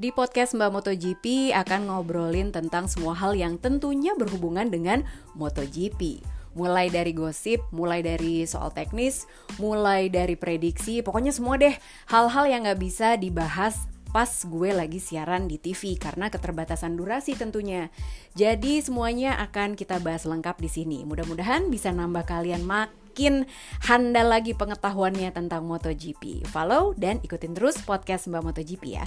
Di podcast Mbak MotoGP akan ngobrolin tentang semua hal yang tentunya berhubungan dengan MotoGP. Mulai dari gosip, mulai dari soal teknis, mulai dari prediksi, pokoknya semua deh hal-hal yang nggak bisa dibahas pas gue lagi siaran di TV karena keterbatasan durasi tentunya. Jadi semuanya akan kita bahas lengkap di sini. Mudah-mudahan bisa nambah kalian makin handal lagi pengetahuannya tentang MotoGP. Follow dan ikutin terus podcast Mbak MotoGP ya.